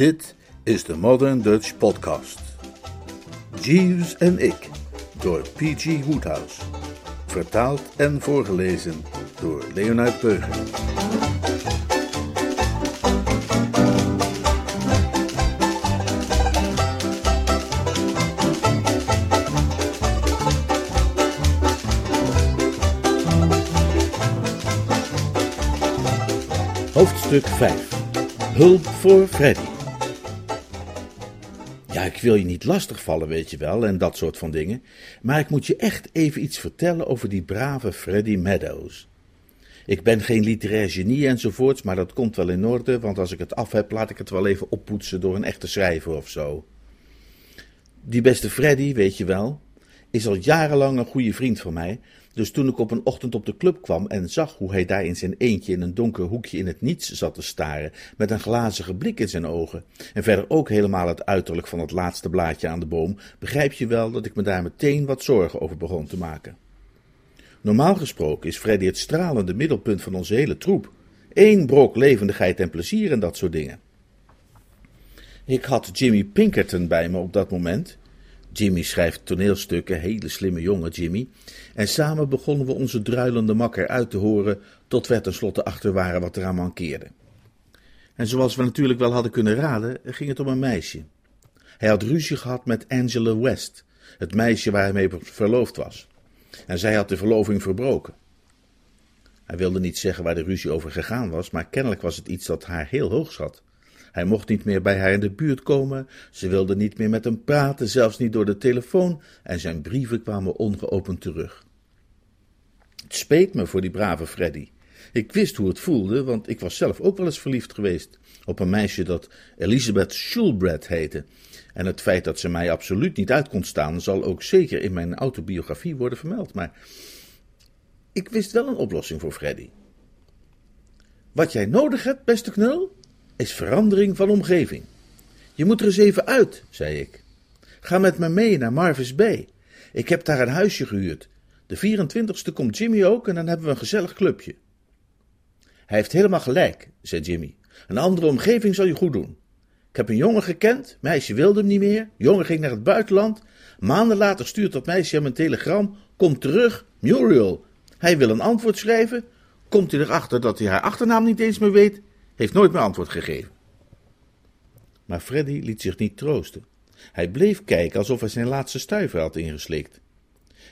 Dit is de Modern Dutch Podcast. Jeeves en ik, door P.G. Woodhouse. Vertaald en voorgelezen door Leonard Beuger. Hoofdstuk 5 Hulp voor Freddy. Ja, ik wil je niet lastigvallen, weet je wel, en dat soort van dingen. Maar ik moet je echt even iets vertellen over die brave Freddy Meadows. Ik ben geen literair genie enzovoorts, maar dat komt wel in orde, want als ik het af heb, laat ik het wel even oppoetsen door een echte schrijver of zo. Die beste Freddy, weet je wel, is al jarenlang een goede vriend van mij, dus toen ik op een ochtend op de club kwam en zag hoe hij daar in zijn eentje in een donker hoekje in het niets zat te staren, met een glazige blik in zijn ogen, en verder ook helemaal het uiterlijk van het laatste blaadje aan de boom, begrijp je wel dat ik me daar meteen wat zorgen over begon te maken. Normaal gesproken is Freddy het stralende middelpunt van onze hele troep. Eén brok levendigheid en plezier en dat soort dingen. Ik had Jimmy Pinkerton bij me op dat moment, Jimmy schrijft toneelstukken, hele slimme jongen Jimmy. En samen begonnen we onze druilende makker uit te horen, tot we tenslotte achter waren wat eraan mankeerde. En zoals we natuurlijk wel hadden kunnen raden, ging het om een meisje. Hij had ruzie gehad met Angela West, het meisje waar hij mee verloofd was. En zij had de verloving verbroken. Hij wilde niet zeggen waar de ruzie over gegaan was, maar kennelijk was het iets dat haar heel hoog zat. Hij mocht niet meer bij haar in de buurt komen, ze wilde niet meer met hem praten, zelfs niet door de telefoon, en zijn brieven kwamen ongeopend terug. Het speet me voor die brave Freddy. Ik wist hoe het voelde, want ik was zelf ook wel eens verliefd geweest op een meisje dat Elizabeth Schulbrett heette. En het feit dat ze mij absoluut niet uit kon staan, zal ook zeker in mijn autobiografie worden vermeld. Maar ik wist wel een oplossing voor Freddy. Wat jij nodig hebt, beste knul, is verandering van omgeving. Je moet er eens even uit, zei ik. Ga met me mee naar Marvis Bay. Ik heb daar een huisje gehuurd. De 24ste komt Jimmy ook en dan hebben we een gezellig clubje. Hij heeft helemaal gelijk, zei Jimmy. Een andere omgeving zal je goed doen. Ik heb een jongen gekend, meisje wilde hem niet meer, jongen ging naar het buitenland. Maanden later stuurt dat meisje hem een telegram, komt terug, Muriel. Hij wil een antwoord schrijven, komt hij erachter dat hij haar achternaam niet eens meer weet heeft nooit meer antwoord gegeven. Maar Freddy liet zich niet troosten. Hij bleef kijken alsof hij zijn laatste stuiver had ingeslikt.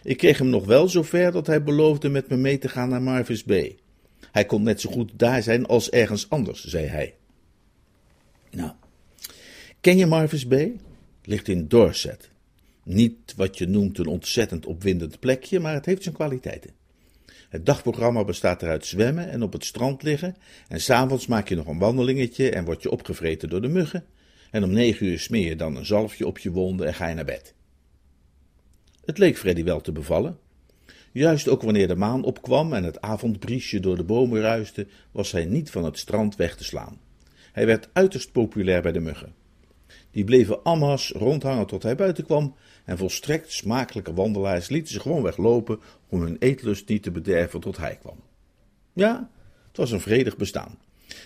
Ik kreeg hem nog wel zover dat hij beloofde met me mee te gaan naar Marvis Bay. Hij kon net zo goed daar zijn als ergens anders, zei hij. Nou, ken je Marvis Bay? Ligt in Dorset. Niet wat je noemt een ontzettend opwindend plekje, maar het heeft zijn kwaliteiten. Het dagprogramma bestaat eruit zwemmen en op het strand liggen. En s'avonds maak je nog een wandelingetje en word je opgevreten door de muggen. En om negen uur smeer je dan een zalfje op je wonden en ga je naar bed. Het leek Freddy wel te bevallen. Juist ook wanneer de maan opkwam en het avondbriesje door de bomen ruiste, was hij niet van het strand weg te slaan. Hij werd uiterst populair bij de muggen. Die bleven ammas rondhangen tot hij buiten kwam, en volstrekt smakelijke wandelaars lieten ze gewoon weglopen om hun eetlust niet te bederven tot hij kwam. Ja, het was een vredig bestaan.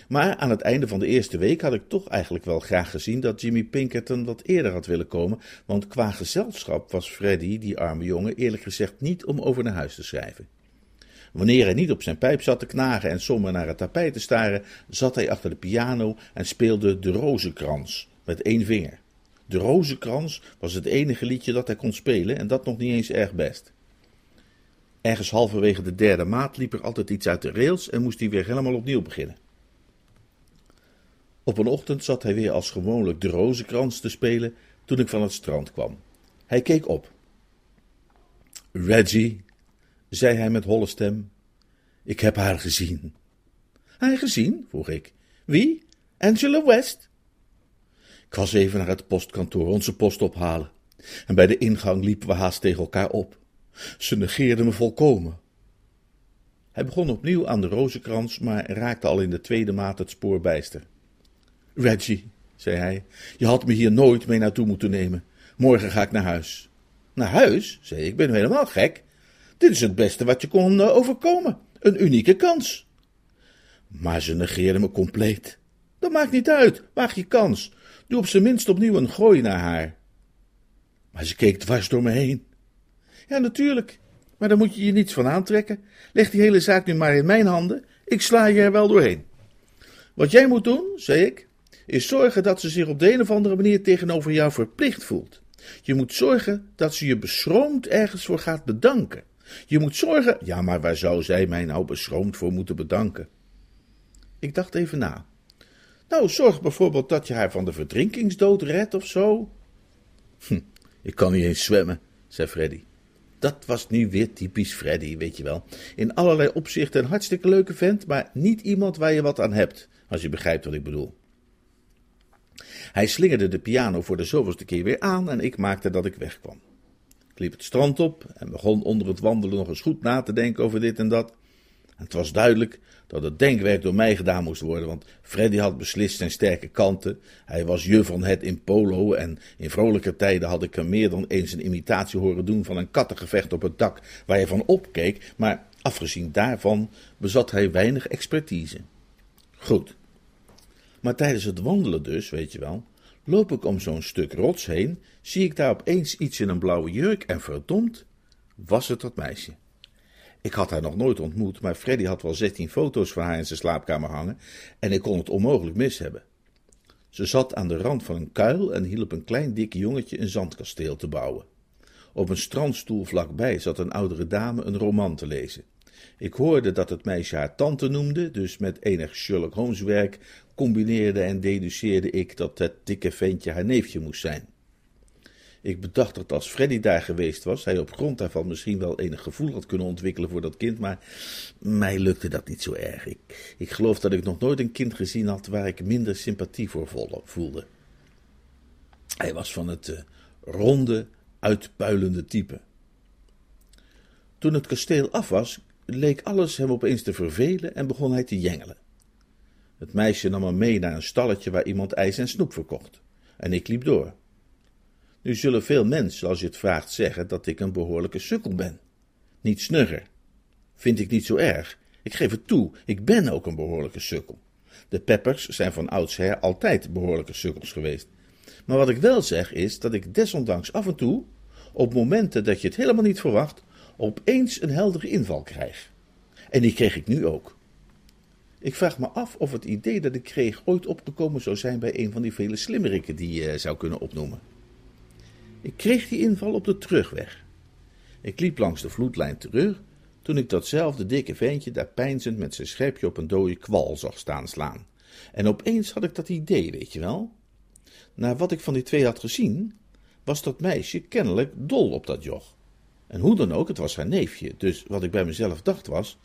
Maar aan het einde van de eerste week had ik toch eigenlijk wel graag gezien dat Jimmy Pinkerton wat eerder had willen komen, want qua gezelschap was Freddy, die arme jongen, eerlijk gezegd niet om over naar huis te schrijven. Wanneer hij niet op zijn pijp zat te knagen en somber naar het tapijt te staren, zat hij achter de piano en speelde de rozenkrans met één vinger. De rozenkrans was het enige liedje dat hij kon spelen en dat nog niet eens erg best. Ergens halverwege de derde maat liep er altijd iets uit de rails en moest hij weer helemaal opnieuw beginnen. Op een ochtend zat hij weer als gewoonlijk de rozenkrans te spelen toen ik van het strand kwam. Hij keek op. Reggie, zei hij met holle stem, ik heb haar gezien. Haar gezien? vroeg ik. Wie? Angela West? Ik was even naar het postkantoor onze post ophalen. En bij de ingang liepen we haast tegen elkaar op. Ze negeerde me volkomen. Hij begon opnieuw aan de rozenkrans, maar raakte al in de tweede maat het spoor bijster. Reggie, zei hij, je had me hier nooit mee naartoe moeten nemen. Morgen ga ik naar huis. Naar huis? zei ik, ben helemaal gek. Dit is het beste wat je kon eh, overkomen. Een unieke kans. Maar ze negeerde me compleet. Dat maakt niet uit, waag je kans. Doe op zijn minst opnieuw een gooi naar haar. Maar ze keek dwars door me heen. Ja, natuurlijk, maar daar moet je je niets van aantrekken. Leg die hele zaak nu maar in mijn handen, ik sla je er wel doorheen. Wat jij moet doen, zei ik, is zorgen dat ze zich op de een of andere manier tegenover jou verplicht voelt. Je moet zorgen dat ze je beschroomd ergens voor gaat bedanken. Je moet zorgen. Ja, maar waar zou zij mij nou beschroomd voor moeten bedanken? Ik dacht even na. Nou, zorg bijvoorbeeld dat je haar van de verdrinkingsdood redt of zo. Hm, ik kan niet eens zwemmen, zei Freddy. Dat was nu weer typisch Freddy, weet je wel. In allerlei opzichten een hartstikke leuke vent, maar niet iemand waar je wat aan hebt, als je begrijpt wat ik bedoel. Hij slingerde de piano voor de zoveelste keer weer aan en ik maakte dat ik wegkwam. Ik liep het strand op en begon onder het wandelen nog eens goed na te denken over dit en dat. Het was duidelijk dat het denkwerk door mij gedaan moest worden, want Freddy had beslist zijn sterke kanten. Hij was je van het in polo en in vrolijke tijden had ik hem meer dan eens een imitatie horen doen van een kattengevecht op het dak waar hij van opkeek, maar afgezien daarvan bezat hij weinig expertise. Goed. Maar tijdens het wandelen dus, weet je wel, loop ik om zo'n stuk rots heen, zie ik daar opeens iets in een blauwe jurk en verdomd, was het dat meisje. Ik had haar nog nooit ontmoet, maar Freddy had wel zestien foto's van haar in zijn slaapkamer hangen en ik kon het onmogelijk mis hebben. Ze zat aan de rand van een kuil en hielp een klein dik jongetje een zandkasteel te bouwen. Op een strandstoel vlakbij zat een oudere dame een roman te lezen. Ik hoorde dat het meisje haar tante noemde, dus met enig Sherlock Holmes werk combineerde en deduceerde ik dat het dikke ventje haar neefje moest zijn. Ik bedacht dat als Freddy daar geweest was, hij op grond daarvan misschien wel enig gevoel had kunnen ontwikkelen voor dat kind, maar mij lukte dat niet zo erg. Ik, geloof dat ik nog nooit een kind gezien had waar ik minder sympathie voor voelde. Hij was van het uh, ronde, uitpuilende type. Toen het kasteel af was, leek alles hem opeens te vervelen en begon hij te jengelen. Het meisje nam hem mee naar een stalletje waar iemand ijs en snoep verkocht. En ik liep door. Nu zullen veel mensen, als je het vraagt, zeggen dat ik een behoorlijke sukkel ben. Niet snugger. Vind ik niet zo erg. Ik geef het toe, ik ben ook een behoorlijke sukkel. De Peppers zijn van oudsher altijd behoorlijke sukkels geweest. Maar wat ik wel zeg is dat ik desondanks af en toe, op momenten dat je het helemaal niet verwacht, opeens een heldere inval krijg. En die kreeg ik nu ook. Ik vraag me af of het idee dat ik kreeg ooit opgekomen zou zijn bij een van die vele slimmerikken die je zou kunnen opnoemen. Ik kreeg die inval op de terugweg. Ik liep langs de vloedlijn terug toen ik datzelfde dikke ventje daar peinzend met zijn schepje op een dode kwal zag staan slaan. En opeens had ik dat idee, weet je wel. Na wat ik van die twee had gezien, was dat meisje kennelijk dol op dat joch. En hoe dan ook, het was haar neefje, dus wat ik bij mezelf dacht was,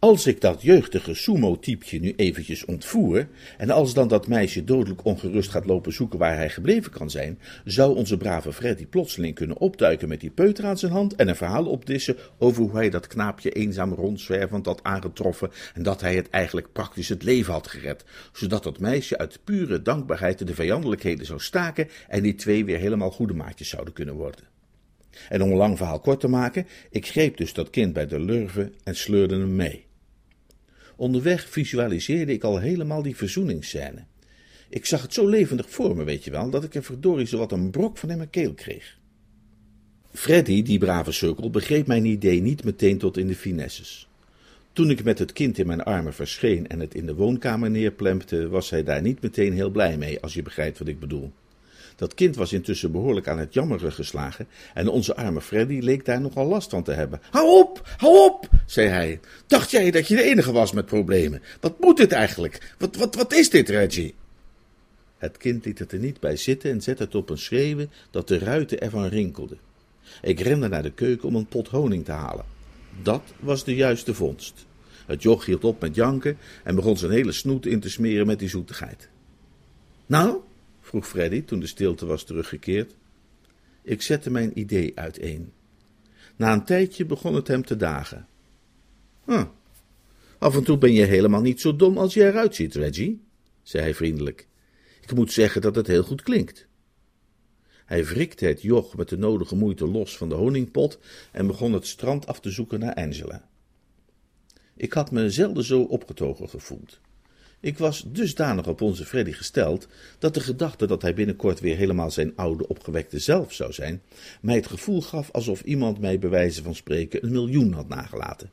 als ik dat jeugdige sumo-typje nu eventjes ontvoer, en als dan dat meisje dodelijk ongerust gaat lopen zoeken waar hij gebleven kan zijn, zou onze brave Freddy plotseling kunnen opduiken met die peuter aan zijn hand en een verhaal opdissen over hoe hij dat knaapje eenzaam rondzwervend had aangetroffen en dat hij het eigenlijk praktisch het leven had gered, zodat dat meisje uit pure dankbaarheid de vijandelijkheden zou staken en die twee weer helemaal goede maatjes zouden kunnen worden. En om een lang verhaal kort te maken, ik greep dus dat kind bij de lurven en sleurde hem mee. Onderweg visualiseerde ik al helemaal die verzoeningsscène. Ik zag het zo levendig voor me, weet je wel, dat ik er verdorie zowat een brok van in mijn keel kreeg. Freddy, die brave sukkel, begreep mijn idee niet meteen tot in de finesses. Toen ik met het kind in mijn armen verscheen en het in de woonkamer neerplempte, was hij daar niet meteen heel blij mee, als je begrijpt wat ik bedoel. Dat kind was intussen behoorlijk aan het jammeren geslagen en onze arme Freddy leek daar nogal last van te hebben. Hou op, hou op, zei hij. Dacht jij dat je de enige was met problemen? Wat moet dit eigenlijk? Wat, wat, wat is dit, Reggie? Het kind liet het er niet bij zitten en zette het op een schreeuwen dat de ruiten ervan rinkelden. Ik rende naar de keuken om een pot honing te halen. Dat was de juiste vondst. Het joch hield op met janken en begon zijn hele snoet in te smeren met die zoetigheid. Nou, vroeg Freddy toen de stilte was teruggekeerd. Ik zette mijn idee uiteen. Na een tijdje begon het hem te dagen. Huh. Af en toe ben je helemaal niet zo dom als je eruit ziet, Reggie, zei hij vriendelijk. Ik moet zeggen dat het heel goed klinkt. Hij wrikte het joch met de nodige moeite los van de honingpot en begon het strand af te zoeken naar Angela. Ik had me zelden zo opgetogen gevoeld. Ik was dusdanig op onze Freddy gesteld dat de gedachte dat hij binnenkort weer helemaal zijn oude opgewekte zelf zou zijn, mij het gevoel gaf alsof iemand mij bij wijze van spreken een miljoen had nagelaten.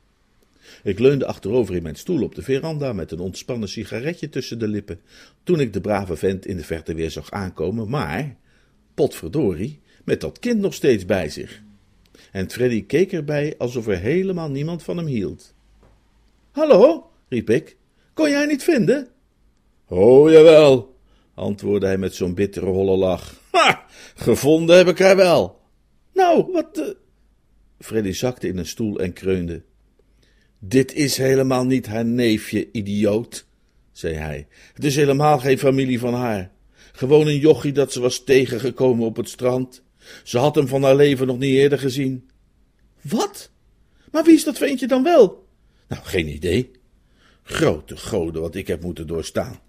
Ik leunde achterover in mijn stoel op de veranda met een ontspannen sigaretje tussen de lippen, toen ik de brave vent in de verte weer zag aankomen, maar, potverdorie, met dat kind nog steeds bij zich. En Freddy keek erbij alsof er helemaal niemand van hem hield. Hallo, riep ik, kon jij niet vinden? Oh, jawel, antwoordde hij met zo'n bittere holle lach. Ha, gevonden heb ik haar wel. Nou, wat... Uh... Freddy zakte in een stoel en kreunde. Dit is helemaal niet haar neefje, idioot, zei hij. Het is helemaal geen familie van haar. Gewoon een jochie dat ze was tegengekomen op het strand. Ze had hem van haar leven nog niet eerder gezien. Wat? Maar wie is dat ventje dan wel? Nou, geen idee. Grote goden wat ik heb moeten doorstaan.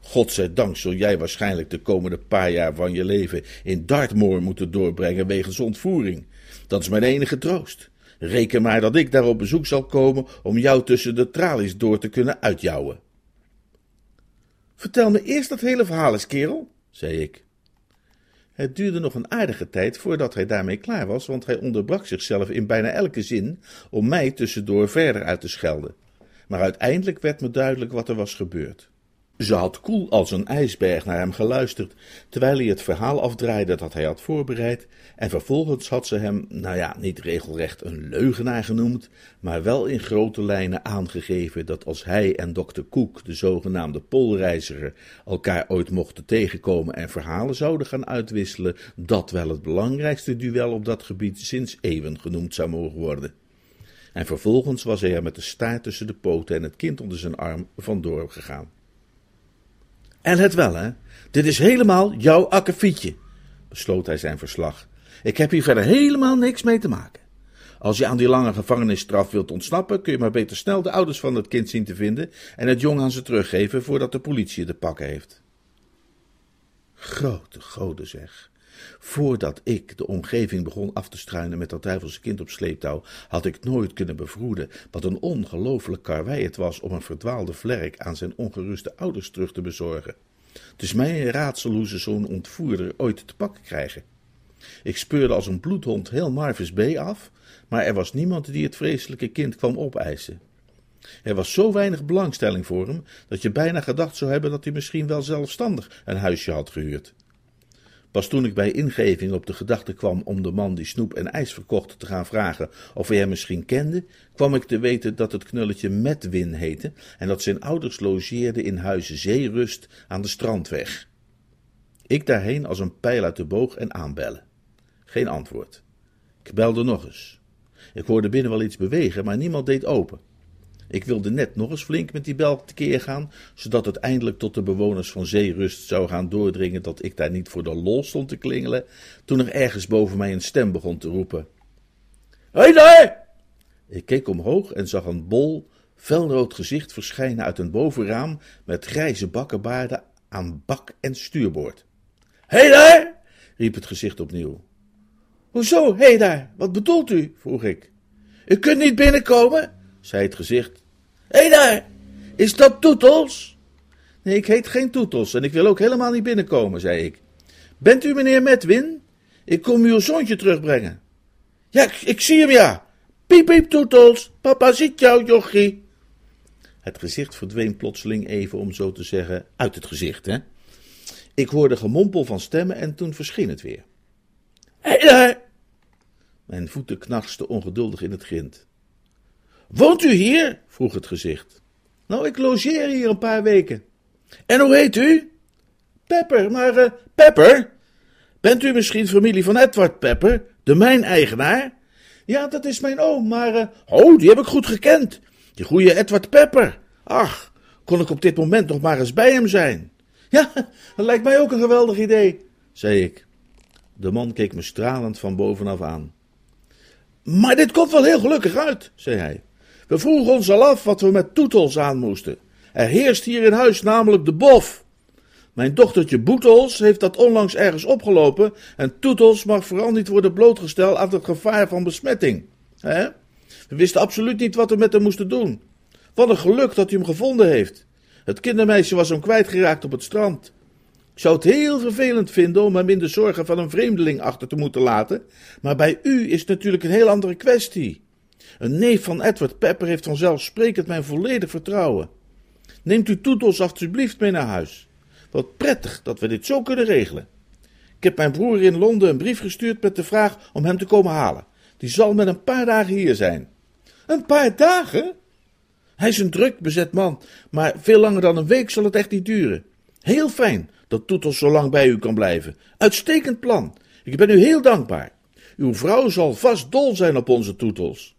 Godzijdank zul jij waarschijnlijk de komende paar jaar van je leven in Dartmoor moeten doorbrengen wegens ontvoering. Dat is mijn enige troost. Reken maar dat ik daar op bezoek zal komen om jou tussen de tralies door te kunnen uitjouwen. Vertel me eerst dat hele verhaal eens, kerel, zei ik. Het duurde nog een aardige tijd voordat hij daarmee klaar was, want hij onderbrak zichzelf in bijna elke zin om mij tussendoor verder uit te schelden. Maar uiteindelijk werd me duidelijk wat er was gebeurd. Ze had koel als een ijsberg naar hem geluisterd, terwijl hij het verhaal afdraaide dat hij had voorbereid, en vervolgens had ze hem, nou ja, niet regelrecht een leugenaar genoemd, maar wel in grote lijnen aangegeven dat als hij en dokter Koek, de zogenaamde polreiziger, elkaar ooit mochten tegenkomen en verhalen zouden gaan uitwisselen, dat wel het belangrijkste duel op dat gebied sinds eeuwen genoemd zou mogen worden. En vervolgens was hij er met de staart tussen de poten en het kind onder zijn arm vandoor gegaan. En het wel, hè? Dit is helemaal jouw akkefietje, besloot hij zijn verslag. Ik heb hier verder helemaal niks mee te maken. Als je aan die lange gevangenisstraf wilt ontsnappen, kun je maar beter snel de ouders van het kind zien te vinden en het jong aan ze teruggeven voordat de politie het te pakken heeft. Grote goden zeg. Voordat ik de omgeving begon af te struinen met dat duivelse kind op sleeptouw, had ik nooit kunnen bevroeden wat een ongelooflijk karwei het was om een verdwaalde vlerk aan zijn ongeruste ouders terug te bezorgen. Het is mij een raadsel hoe ze zo'n ontvoerder ooit te pakken krijgen. Ik speurde als een bloedhond heel Marvis Bay af, maar er was niemand die het vreselijke kind kwam opeisen. Er was zo weinig belangstelling voor hem dat je bijna gedacht zou hebben dat hij misschien wel zelfstandig een huisje had gehuurd. Pas toen ik bij ingeving op de gedachte kwam om de man die snoep en ijs verkocht te gaan vragen of hij hem misschien kende, kwam ik te weten dat het knulletje Medwin heette en dat zijn ouders logeerden in huizen Zeerust aan de strandweg. Ik daarheen als een pijl uit de boog en aanbellen. Geen antwoord. Ik belde nog eens. Ik hoorde binnen wel iets bewegen, maar niemand deed open. Ik wilde net nog eens flink met die bel tekeer gaan, zodat het eindelijk tot de bewoners van Zeerust zou gaan doordringen dat ik daar niet voor de lol stond te klingelen, toen er ergens boven mij een stem begon te roepen. Hé daar! Ik keek omhoog en zag een bol, felrood gezicht verschijnen uit een bovenraam met grijze bakkenbaarden aan bak en stuurboord. Hé daar! riep het gezicht opnieuw. Hoezo, hé daar? Wat bedoelt u? vroeg ik. U kunt niet binnenkomen? Zei het gezicht. Hé daar, is dat Toetels? Nee, ik heet geen Toetels en ik wil ook helemaal niet binnenkomen, zei ik. Bent u meneer Medwin? Ik kom uw zoontje terugbrengen. Ja, ik, zie hem ja. Piep, piep, Toetels, papa ziet jou, jochie. Het gezicht verdween plotseling even, om zo te zeggen, uit het gezicht, hè. Ik hoorde gemompel van stemmen en toen verscheen het weer. Hé daar! Mijn voeten knarsten ongeduldig in het grind. Woont u hier? vroeg het gezicht. Nou, ik logeer hier een paar weken. En hoe heet u? Pepper, maar uh, Pepper? Bent u misschien familie van Edward Pepper, de mijneigenaar? Ja, dat is mijn oom, maar... Uh, oh, die heb ik goed gekend. Die goede Edward Pepper. Ach, kon ik op dit moment nog maar eens bij hem zijn. Ja, dat lijkt mij ook een geweldig idee, zei ik. De man keek me stralend van bovenaf aan. Maar dit komt wel heel gelukkig uit, zei hij. We vroegen ons al af wat we met Toetels aan moesten. Er heerst hier in huis namelijk de bof. Mijn dochtertje Boetels heeft dat onlangs ergens opgelopen en Toetels mag vooral niet worden blootgesteld aan het gevaar van besmetting. He? We wisten absoluut niet wat we met hem moesten doen. Wat een geluk dat hij hem gevonden heeft. Het kindermeisje was hem kwijtgeraakt op het strand. Ik zou het heel vervelend vinden om hem in de zorgen van een vreemdeling achter te moeten laten, maar bij u is het natuurlijk een heel andere kwestie. Een neef van Edward Pepper heeft vanzelfsprekend mijn volledig vertrouwen. Neemt u Toetels alstublieft mee naar huis. Wat prettig dat we dit zo kunnen regelen. Ik heb mijn broer in Londen een brief gestuurd met de vraag om hem te komen halen. Die zal met een paar dagen hier zijn. Een paar dagen? Hij is een druk bezet man, maar veel langer dan een week zal het echt niet duren. Heel fijn dat Toetels zo lang bij u kan blijven. Uitstekend plan. Ik ben u heel dankbaar. Uw vrouw zal vast dol zijn op onze Toetels.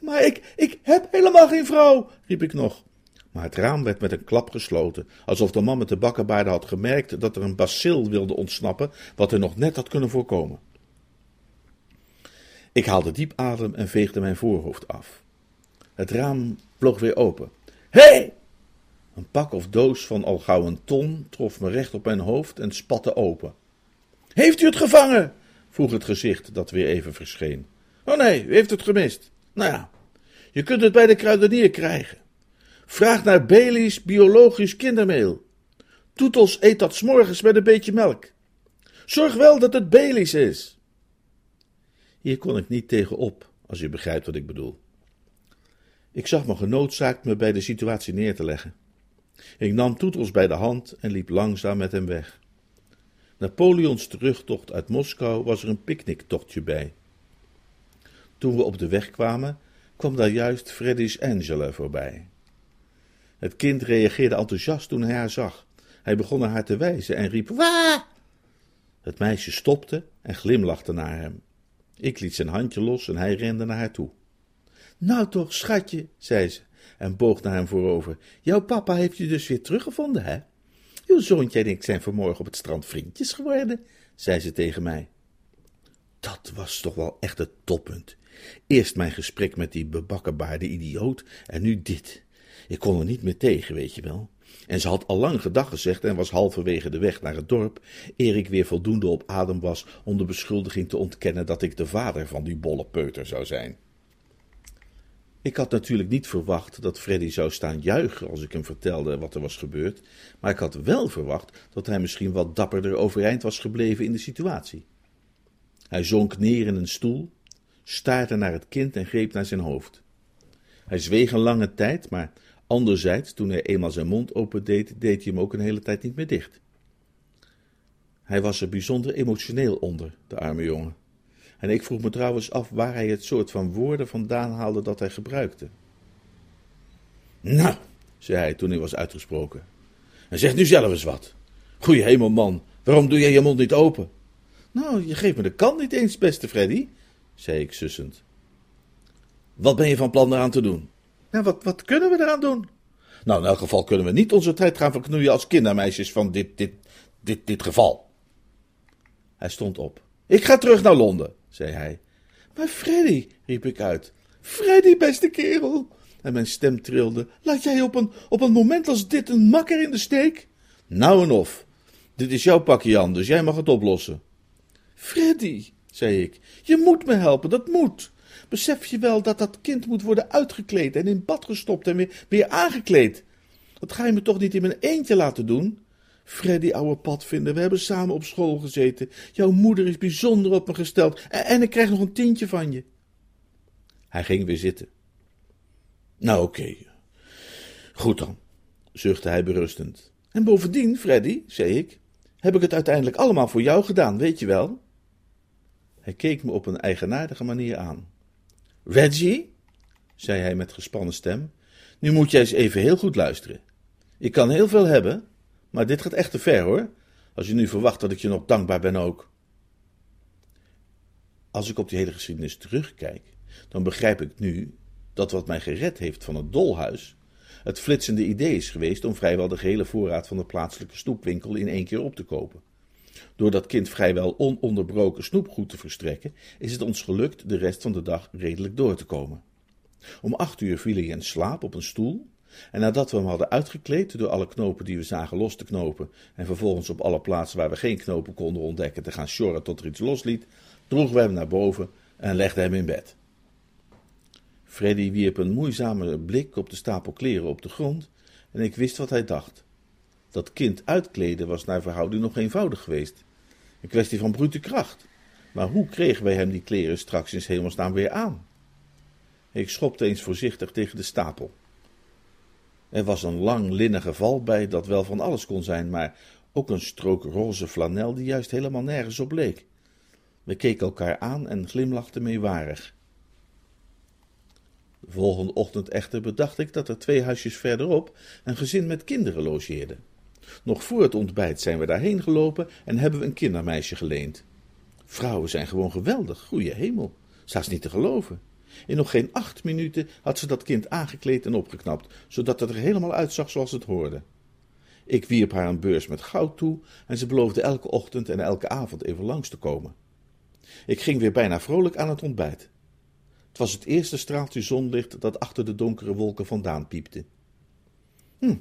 Maar ik, ik heb helemaal geen vrouw, riep ik nog. Maar het raam werd met een klap gesloten, alsof de man met de bakkenbaarden had gemerkt dat er een bacil wilde ontsnappen, wat hij nog net had kunnen voorkomen. Ik haalde diep adem en veegde mijn voorhoofd af. Het raam vloog weer open. Hé! Hey! Een pak of doos van al gauw een ton trof me recht op mijn hoofd en spatte open. Heeft u het gevangen? vroeg het gezicht dat weer even verscheen. Oh nee, u heeft het gemist. Nou ja, je kunt het bij de kruidenier krijgen. Vraag naar Bailey's biologisch kindermeel. Toetels eet dat s'morgens met een beetje melk. Zorg wel dat het Bailey's is. Hier kon ik niet tegenop, als je begrijpt wat ik bedoel. Ik zag me genoodzaakt me bij de situatie neer te leggen. Ik nam Toetels bij de hand en liep langzaam met hem weg. Napoleons terugtocht uit Moskou was er een picknicktochtje bij. Toen we op de weg kwamen, kwam daar juist Freddy's Angela voorbij. Het kind reageerde enthousiast toen hij haar zag. Hij begon naar haar te wijzen en riep: Wa! Het meisje stopte en glimlachte naar hem. Ik liet zijn handje los en hij rende naar haar toe. Nou toch, schatje, zei ze en boog naar hem voorover. Jouw papa heeft je dus weer teruggevonden, hè? Uw zoontje en ik zijn vanmorgen op het strand vriendjes geworden, zei ze tegen mij. Dat was toch wel echt het toppunt. Eerst mijn gesprek met die bebakkenbaarde idioot en nu dit. Ik kon er niet meer tegen, weet je wel. En ze had al lang gedag gezegd en was halverwege de weg naar het dorp, eer ik weer voldoende op adem was om de beschuldiging te ontkennen dat ik de vader van die bolle peuter zou zijn. Ik had natuurlijk niet verwacht dat Freddy zou staan juichen als ik hem vertelde wat er was gebeurd, maar ik had wel verwacht dat hij misschien wat dapperder overeind was gebleven in de situatie. Hij zonk neer in een stoel, staarde naar het kind en greep naar zijn hoofd. Hij zweeg een lange tijd, maar anderzijds, toen hij eenmaal zijn mond opendeed, deed hij hem ook een hele tijd niet meer dicht. Hij was er bijzonder emotioneel onder, de arme jongen. En ik vroeg me trouwens af waar hij het soort van woorden vandaan haalde dat hij gebruikte. Nou, zei hij toen hij was uitgesproken. En zeg nu zelf eens wat. Goeie hemel, man, waarom doe jij je mond niet open? Nou, je geeft me de kant niet eens, beste Freddy, zei ik sussend. Wat ben je van plan eraan te doen? Nou, wat, wat kunnen we eraan doen? Nou, in elk geval kunnen we niet onze tijd gaan verknoeien als kindermeisjes van dit, dit, dit, dit geval. Hij stond op. Ik ga terug naar Londen, zei hij. Maar Freddy, riep ik uit. Freddy, beste kerel. En mijn stem trilde. Laat jij op een, op een moment als dit een makker in de steek? Nou en of. Dit is jouw pakje aan, dus jij mag het oplossen. Freddy, zei ik, je moet me helpen, dat moet. Besef je wel dat dat kind moet worden uitgekleed en in bad gestopt en weer, weer aangekleed? Dat ga je me toch niet in mijn eentje laten doen? Freddy, ouwe padvinder, we hebben samen op school gezeten. Jouw moeder is bijzonder op me gesteld en, en ik krijg nog een tientje van je. Hij ging weer zitten. Nou, oké. Goed dan, zuchtte hij berustend. En bovendien, Freddy, zei ik, heb ik het uiteindelijk allemaal voor jou gedaan, weet je wel? Hij keek me op een eigenaardige manier aan. Reggie, zei hij met gespannen stem, nu moet jij eens even heel goed luisteren. Ik kan heel veel hebben, maar dit gaat echt te ver hoor, als je nu verwacht dat ik je nog dankbaar ben ook. Als ik op die hele geschiedenis terugkijk, dan begrijp ik nu dat wat mij gered heeft van het dolhuis, het flitsende idee is geweest om vrijwel de gehele voorraad van de plaatselijke snoepwinkel in één keer op te kopen. Door dat kind vrijwel ononderbroken snoepgoed te verstrekken, is het ons gelukt de rest van de dag redelijk door te komen. Om acht uur viel hij in slaap op een stoel, en nadat we hem hadden uitgekleed door alle knopen die we zagen los te knopen, en vervolgens op alle plaatsen waar we geen knopen konden ontdekken te gaan sjorren tot er iets losliet, droegen we hem naar boven en legden hem in bed. Freddy wierp een moeizame blik op de stapel kleren op de grond En ik wist wat hij dacht. Dat kind uitkleden was naar verhouding nog eenvoudig geweest. Een kwestie van brute kracht. Maar hoe kregen wij hem die kleren straks in hemelsnaam weer aan? Ik schopte eens voorzichtig tegen de stapel. Er was een lang linnen geval bij dat wel van alles kon zijn, maar ook een strook roze flanel die juist helemaal nergens op leek. We keken elkaar aan en glimlachten meewarig. De volgende ochtend echter bedacht ik dat er twee huisjes verderop een gezin met kinderen logeerde. Nog voor het ontbijt zijn we daarheen gelopen en hebben we een kindermeisje geleend. Vrouwen zijn gewoon geweldig, goeie hemel. Staat niet te geloven. In nog geen acht minuten had ze dat kind aangekleed en opgeknapt, zodat het er helemaal uitzag zoals het hoorde. Ik wierp haar een beurs met goud toe en ze beloofde elke ochtend en elke avond even langs te komen. Ik ging weer bijna vrolijk aan het ontbijt. Het was het eerste straaltje zonlicht dat achter de donkere wolken vandaan piepte. Hm,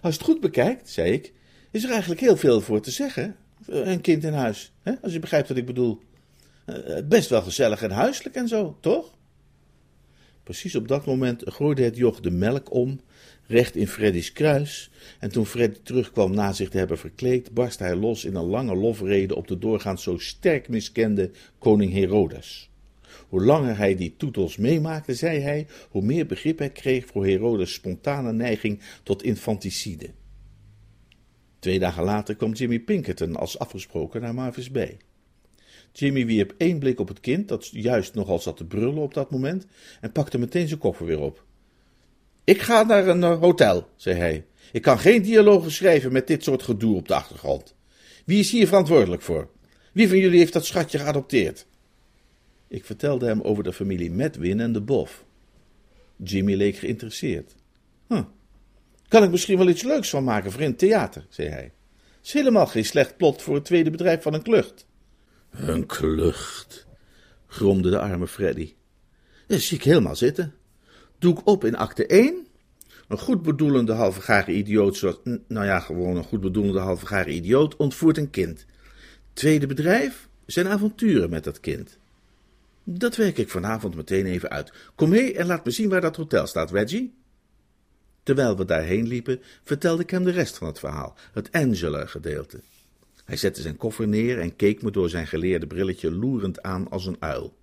als je het goed bekijkt, zei ik, is er eigenlijk heel veel voor te zeggen. Een kind in huis, hè? als je begrijpt wat ik bedoel. Eh, best wel gezellig en huiselijk en zo, toch? Precies op dat moment gooide het joch de melk om, recht in Freddy's kruis, en toen Freddy terugkwam na zich te hebben verkleed, barstte hij los in een lange lofrede op de doorgaans zo sterk miskende koning Herodes. Hoe langer hij die toetels meemaakte, zei hij, hoe meer begrip hij kreeg voor Herodes' spontane neiging tot infanticide. Twee dagen later kwam Jimmy Pinkerton als afgesproken naar Marvis Bay. Jimmy wierp één blik op het kind, dat juist nogal zat te brullen op dat moment, en pakte meteen zijn koffer weer op. Ik ga naar een eh, hotel, zei hij. Ik kan geen dialogen schrijven met dit soort gedoe op de achtergrond. Wie is hier verantwoordelijk voor? Wie van jullie heeft dat schatje geadopteerd? Ik vertelde hem over de familie Medwin en de Bof. Jimmy leek geïnteresseerd. Huh. Kan ik misschien wel iets leuks van maken voor in het theater, zei hij. Is helemaal geen slecht plot voor het tweede bedrijf van een klucht. Een klucht, gromde de arme Freddy. Dat zie ik helemaal zitten. Doe ik op in acte 1. Een goed bedoelende halve idioot, zoals, nou ja, gewoon een goed bedoelende halve idioot, ontvoert een kind. Tweede bedrijf, zijn avonturen met dat kind. Dat werk ik vanavond meteen even uit. Kom mee en laat me zien waar dat hotel staat, Reggie. Terwijl we daarheen liepen, vertelde ik hem de rest van het verhaal, het Angela-gedeelte. Hij zette zijn koffer neer en keek me door zijn geleerde brilletje loerend aan als een uil.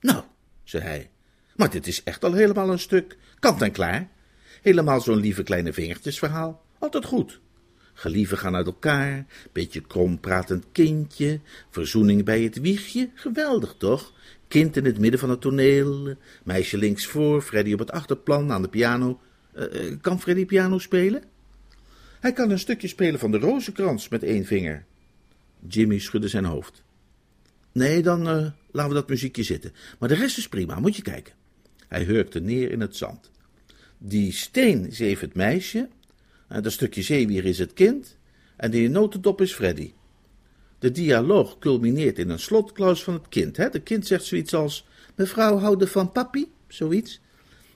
Nou, zei hij, maar dit is echt al helemaal een stuk kant en klaar. Helemaal zo'n lieve kleine vingertjesverhaal. Altijd goed. Gelieven gaan uit elkaar, beetje krompratend kindje, verzoening bij het wiegje, geweldig toch? Kind in het midden van het toneel, meisje links voor, Freddy op het achterplan aan de piano. Uh, kan Freddy piano spelen? Hij kan een stukje spelen van de rozenkrans met één vinger. Jimmy schudde zijn hoofd. Nee, dan uh, laten we dat muziekje zitten. Maar de rest is prima, moet je kijken. Hij hurkte neer in het zand. Die steen even het meisje, en dat stukje zeewier is het kind, en die notendop is Freddy. De dialoog culmineert in een slotklaus van het kind. Hè? De kind zegt zoiets als: Mevrouw houden van papi, zoiets.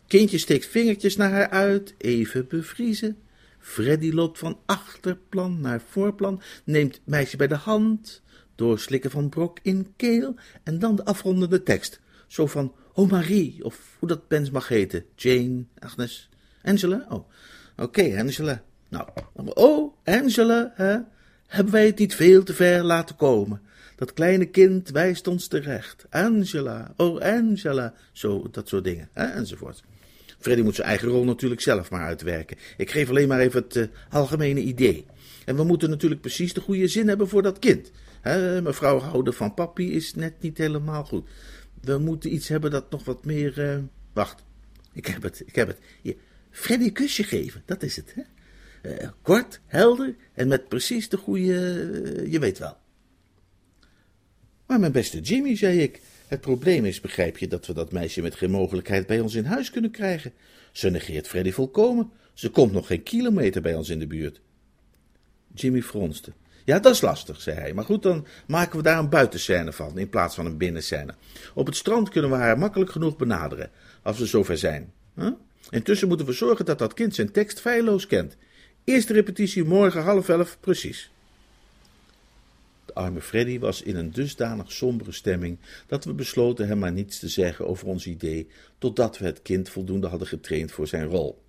Kindje steekt vingertjes naar haar uit, even bevriezen. Freddy loopt van achterplan naar voorplan, neemt meisje bij de hand, doorslikken van brok in keel en dan de afrondende tekst. Zo van, oh Marie, of hoe dat pens mag heten, Jane, Agnes, Angela? Oh, oké, Angela. Nou, oh, Angela, hè? hebben wij het niet veel te ver laten komen? Dat kleine kind wijst ons terecht. Angela, oh Angela, zo, dat soort dingen, hè? enzovoort. Freddy moet zijn eigen rol natuurlijk zelf maar uitwerken. Ik geef alleen maar even het uh, algemene idee. En we moeten natuurlijk precies de goede zin hebben voor dat kind. mevrouw houden van papi is net niet helemaal goed. We moeten iets hebben dat nog wat meer. Uh... Wacht, ik heb het, ik heb het. Freddy een kusje geven, dat is het. Hè? Uh, kort, helder en met precies de goede. je weet wel. Maar mijn beste Jimmy, zei ik, het probleem is, begrijp je, dat we dat meisje met geen mogelijkheid bij ons in huis kunnen krijgen. Ze negeert Freddy volkomen. Ze komt nog geen kilometer bij ons in de buurt. Jimmy fronste. Ja, dat is lastig, zei hij. Maar goed, dan maken we daar een buitenscène van, in plaats van een binnenscène. Op het strand kunnen we haar makkelijk genoeg benaderen, als we zover zijn. Huh? Intussen moeten we zorgen dat dat kind zijn tekst feilloos kent. Eerste repetitie morgen half elf, precies. De arme Freddy was in een dusdanig sombere stemming dat we besloten hem maar niets te zeggen over ons idee, totdat we het kind voldoende hadden getraind voor zijn rol.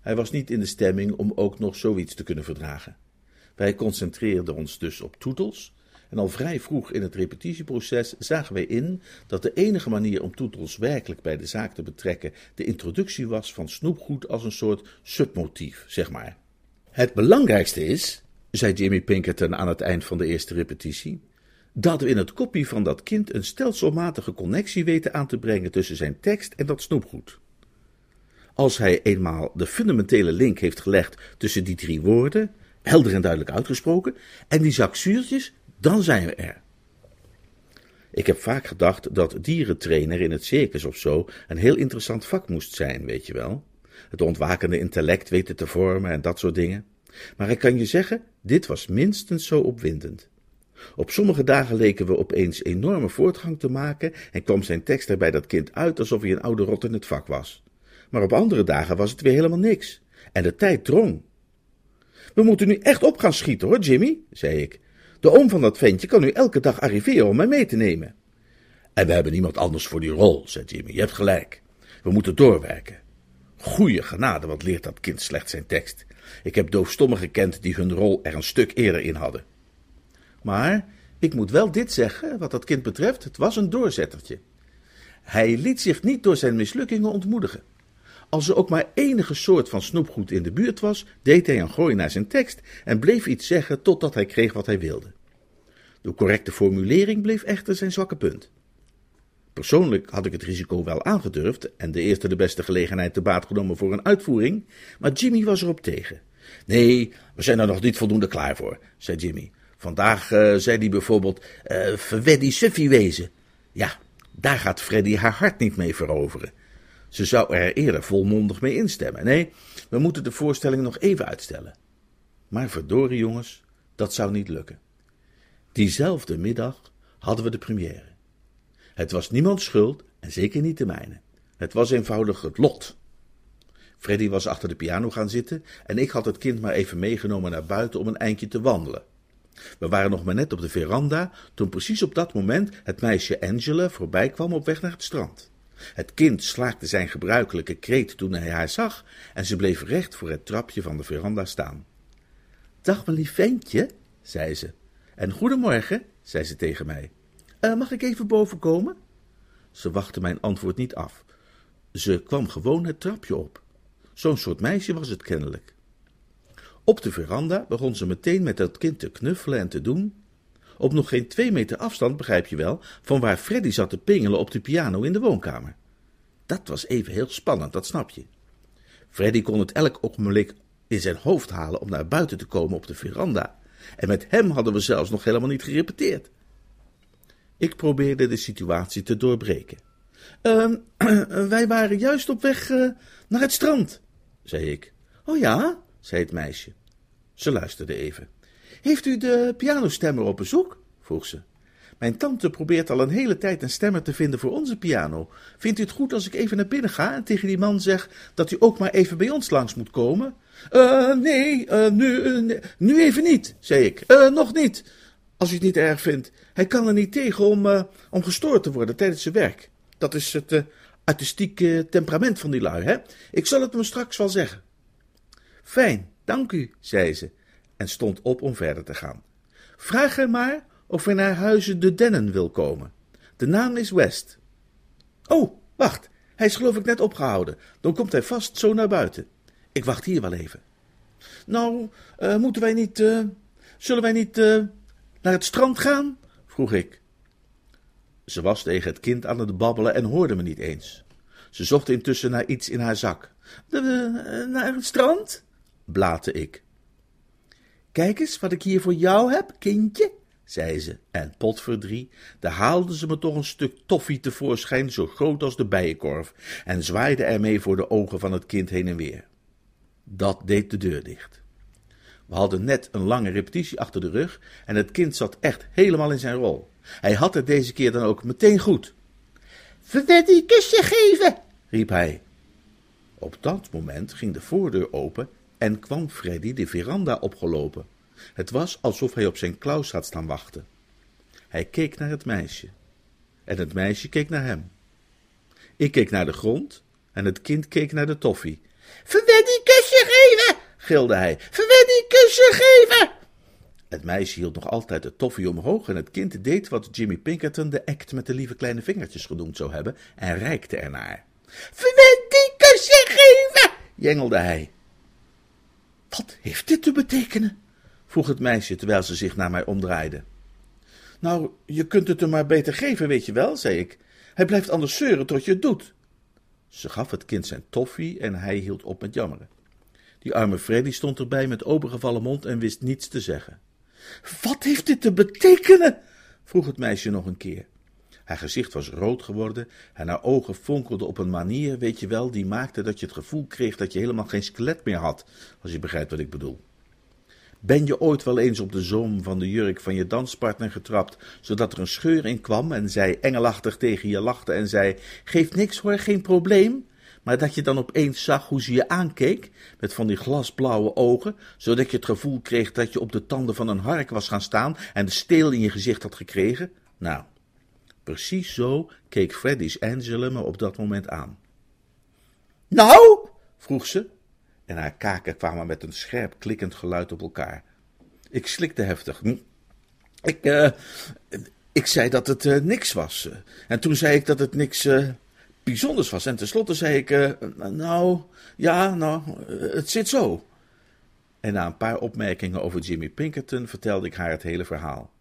Hij was niet in de stemming om ook nog zoiets te kunnen verdragen. Wij concentreerden ons dus op Toetels, en al vrij vroeg in het repetitieproces zagen wij in dat de enige manier om Toetels werkelijk bij de zaak te betrekken de introductie was van snoepgoed als een soort submotief, zeg maar. Het belangrijkste is, zei Jimmy Pinkerton aan het eind van de eerste repetitie, dat we in het kopie van dat kind een stelselmatige connectie weten aan te brengen tussen zijn tekst en dat snoepgoed. Als hij eenmaal de fundamentele link heeft gelegd tussen die drie woorden, helder en duidelijk uitgesproken, en die zak zuurtjes, dan zijn we er. Ik heb vaak gedacht dat dierentrainer in het circus of zo een heel interessant vak moest zijn, weet je wel. Het ontwakende intellect weten te vormen en dat soort dingen. Maar ik kan je zeggen, dit was minstens zo opwindend. Op sommige dagen leken we opeens enorme voortgang te maken en kwam zijn tekst er bij dat kind uit alsof hij een oude rot in het vak was. Maar op andere dagen was het weer helemaal niks. En de tijd drong. We moeten nu echt op gaan schieten hoor, Jimmy, zei ik. De oom van dat ventje kan nu elke dag arriveren om mij mee te nemen. En we hebben niemand anders voor die rol, zei Jimmy. Je hebt gelijk. We moeten doorwerken. Goeie genade, wat leert dat kind slecht zijn tekst. Ik heb doofstommen gekend die hun rol er een stuk eerder in hadden. Maar ik moet wel dit zeggen, wat dat kind betreft, het was een doorzettertje. Hij liet zich niet door zijn mislukkingen ontmoedigen. Als er ook maar enige soort van snoepgoed in de buurt was, deed hij een gooi naar zijn tekst en bleef iets zeggen totdat hij kreeg wat hij wilde. De correcte formulering bleef echter zijn zwakke punt. Persoonlijk had ik het risico wel aangedurfd en de eerste de beste gelegenheid te baat genomen voor een uitvoering, maar Jimmy was erop tegen. Nee, we zijn er nog niet voldoende klaar voor, zei Jimmy. Vandaag uh, zei hij bijvoorbeeld, uh, verweddy suffie wezen. Ja, daar gaat Freddy haar hart niet mee veroveren. Ze zou er eerder volmondig mee instemmen. Nee, we moeten de voorstelling nog even uitstellen. Maar verdorie jongens, dat zou niet lukken. Diezelfde middag hadden we de première. Het was niemands schuld en zeker niet de mijne. Het was eenvoudig het lot. Freddy was achter de piano gaan zitten en ik had het kind maar even meegenomen naar buiten om een eindje te wandelen. We waren nog maar net op de veranda toen precies op dat moment het meisje Angela voorbij kwam op weg naar het strand. Het kind slaakte zijn gebruikelijke kreet toen hij haar zag en ze bleef recht voor het trapje van de veranda staan. Dag, mijn lief ventje, zei ze. En goedemorgen, zei ze tegen mij. Uh, mag ik even boven komen? Ze wachtte mijn antwoord niet af. Ze kwam gewoon het trapje op. Zo'n soort meisje was het kennelijk. Op de veranda begon ze meteen met dat kind te knuffelen en te doen. Op nog geen twee meter afstand, begrijp je wel, van waar Freddy zat te pingelen op de piano in de woonkamer. Dat was even heel spannend, dat snap je. Freddy kon het elk ogenblik in zijn hoofd halen om naar buiten te komen op de veranda. En met hem hadden we zelfs nog helemaal niet gerepeteerd. Ik probeerde de situatie te doorbreken. Uh, wij waren juist op weg uh, naar het strand, zei ik. Oh ja, zei het meisje. Ze luisterde even. Heeft u de pianostemmer op bezoek? vroeg ze. Mijn tante probeert al een hele tijd een stemmer te vinden voor onze piano. Vindt u het goed als ik even naar binnen ga en tegen die man zeg dat u ook maar even bij ons langs moet komen? Uh, nee, uh, nu, uh, nu even niet, zei ik. nog niet, als u het niet erg vindt. Hij kan er niet tegen om, om gestoord te worden tijdens zijn werk. Dat is het artistieke temperament van die lui, hè? Ik zal het hem straks wel zeggen. Fijn, dank u, zei ze en stond op om verder te gaan. Vraag hem maar of hij naar huizen de Dennen wil komen. De naam is West. Oh, wacht, hij is geloof ik net opgehouden. Dan komt hij vast zo naar buiten. Ik wacht hier wel even. Nou, uh, moeten wij niet, uh, zullen wij niet uh, naar het strand gaan? vroeg ik. Ze was tegen het kind aan het babbelen en hoorde me niet eens. Ze zocht intussen naar iets in haar zak. Naar het strand? blaatte ik. Kijk eens wat ik hier voor jou heb, kindje, zei ze, en potverdrie, daar haalde ze me toch een stuk toffie tevoorschijn, zo groot als de bijenkorf, en zwaaide ermee voor de ogen van het kind heen en weer. Dat deed de deur dicht. We hadden net een lange repetitie achter de rug en het kind zat echt helemaal in zijn rol. Hij had het deze keer dan ook meteen goed. Verdet die kusje geven, riep hij. Op dat moment ging de voordeur open en kwam Freddy de veranda opgelopen. Het was alsof hij op zijn Klaus had staan wachten. Hij keek naar het meisje. En het meisje keek naar hem. Ik keek naar de grond en het kind keek naar de toffie. Freddy kusje geven, gilde hij. Freddy kusje geven! Het meisje hield nog altijd de toffie omhoog en het kind deed wat Jimmy Pinkerton de act met de lieve kleine vingertjes genoemd zou hebben en reikte ernaar. Freddy kusje geven, jengelde hij. Wat heeft dit te betekenen? Vroeg het meisje terwijl ze zich naar mij omdraaide. Nou, je kunt het hem maar beter geven, weet je wel, zei ik. Hij blijft anders zeuren tot je het doet. Ze gaf het kind zijn toffie en hij hield op met jammeren. Die arme Freddy stond erbij met opengevallen mond en wist niets te zeggen. Wat heeft dit te betekenen? vroeg het meisje nog een keer. Haar gezicht was rood geworden en haar ogen fonkelden op een manier, weet je wel, die maakte dat je het gevoel kreeg dat je helemaal geen skelet meer had, als je begrijpt wat ik bedoel. Ben je ooit wel eens op de zoom van de jurk van je danspartner getrapt, zodat er een scheur in kwam en zij engelachtig tegen je lachte en zei: Geef niks hoor, geen probleem? Maar dat je dan opeens zag hoe ze je aankeek, met van die glasblauwe ogen, zodat je het gevoel kreeg dat je op de tanden van een hark was gaan staan en de steel in je gezicht had gekregen? Nou, precies zo keek Freddy's Angela me op dat moment aan. Nou? vroeg ze, en haar kaken kwamen met een scherp klikkend geluid op elkaar. Ik slikte heftig. Hm. Ik, uh, ik zei dat het uh, niks was. En toen zei ik dat het niks bijzonders was. En tenslotte zei ik, nou, ja, nou, het zit zo. En na een paar opmerkingen over Jimmy Pinkerton vertelde ik haar het hele verhaal.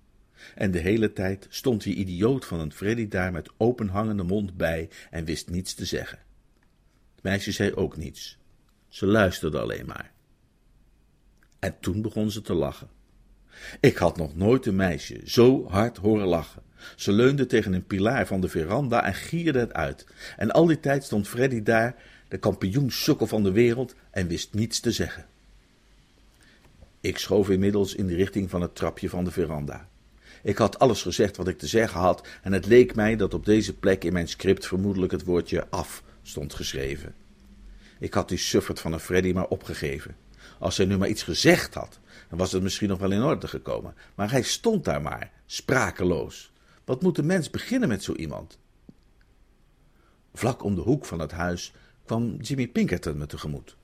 En de hele tijd stond die idioot van een Freddy daar met openhangende mond bij en wist niets te zeggen. Het meisje zei ook niets. Ze luisterde alleen maar. En toen begon ze te lachen. Ik had nog nooit een meisje zo hard horen lachen. Ze leunde tegen een pilaar van de veranda en gierde het uit. En al die tijd stond Freddy daar, de kampioensukkel van de wereld, en wist niets te zeggen. Ik schoof inmiddels in de richting van het trapje van de veranda. Ik had alles gezegd wat ik te zeggen had, en het leek mij dat op deze plek in mijn script vermoedelijk het woordje af stond geschreven. Ik had die suffert van een Freddy maar opgegeven. Als hij nu maar iets gezegd had, dan was het misschien nog wel in orde gekomen. Maar hij stond daar maar, sprakeloos. Wat moet een mens beginnen met zo iemand? Vlak om de hoek van het huis kwam Jimmy Pinkerton me tegemoet.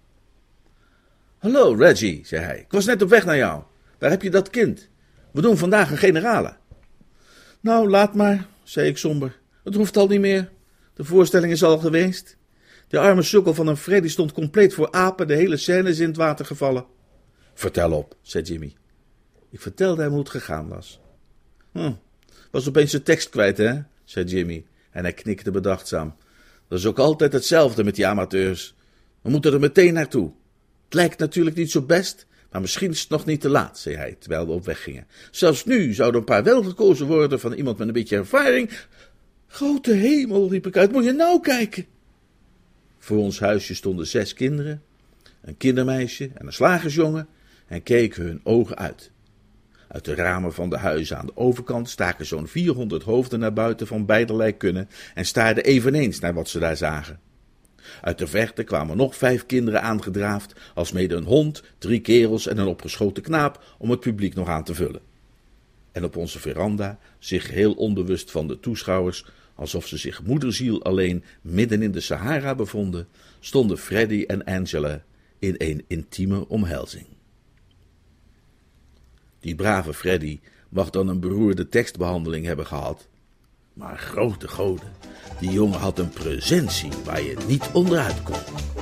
Hallo, Reggie, zei hij. Ik was net op weg naar jou. Waar heb je dat kind? We doen vandaag een generale. Nou, laat maar, zei ik somber. Het hoeft al niet meer. De voorstelling is al geweest. De arme sukkel van een Freddy stond compleet voor apen, de hele scène is in het water gevallen. Vertel op, zei Jimmy. Ik vertelde hem hoe het gegaan was. Hm, was opeens de tekst kwijt, hè? zei Jimmy. En hij knikte bedachtzaam. Dat is ook altijd hetzelfde met die amateurs. We moeten er meteen naartoe. Het lijkt natuurlijk niet zo best, maar misschien is het nog niet te laat, zei hij, terwijl we op weg gingen. Zelfs nu zouden een paar wel gekozen worden van iemand met een beetje ervaring. Grote hemel, riep ik uit, moet je nou kijken. Voor ons huisje stonden zes kinderen, een kindermeisje en een slagersjongen, en keken hun ogen uit. Uit de ramen van de huizen aan de overkant staken zo'n vierhonderd hoofden naar buiten van beiderlei kunnen en staarden eveneens naar wat ze daar zagen. Uit de verte kwamen nog vijf kinderen aangedraafd, alsmede een hond, drie kerels en een opgeschoten knaap om het publiek nog aan te vullen. En op onze veranda, zich heel onbewust van de toeschouwers, alsof ze zich moederziel alleen midden in de Sahara bevonden, stonden Freddy en Angela in een intieme omhelzing. Die brave Freddy mag dan een beroerde tekstbehandeling hebben gehad. Maar grote goden, die jongen had een presentie waar je niet onderuit kon.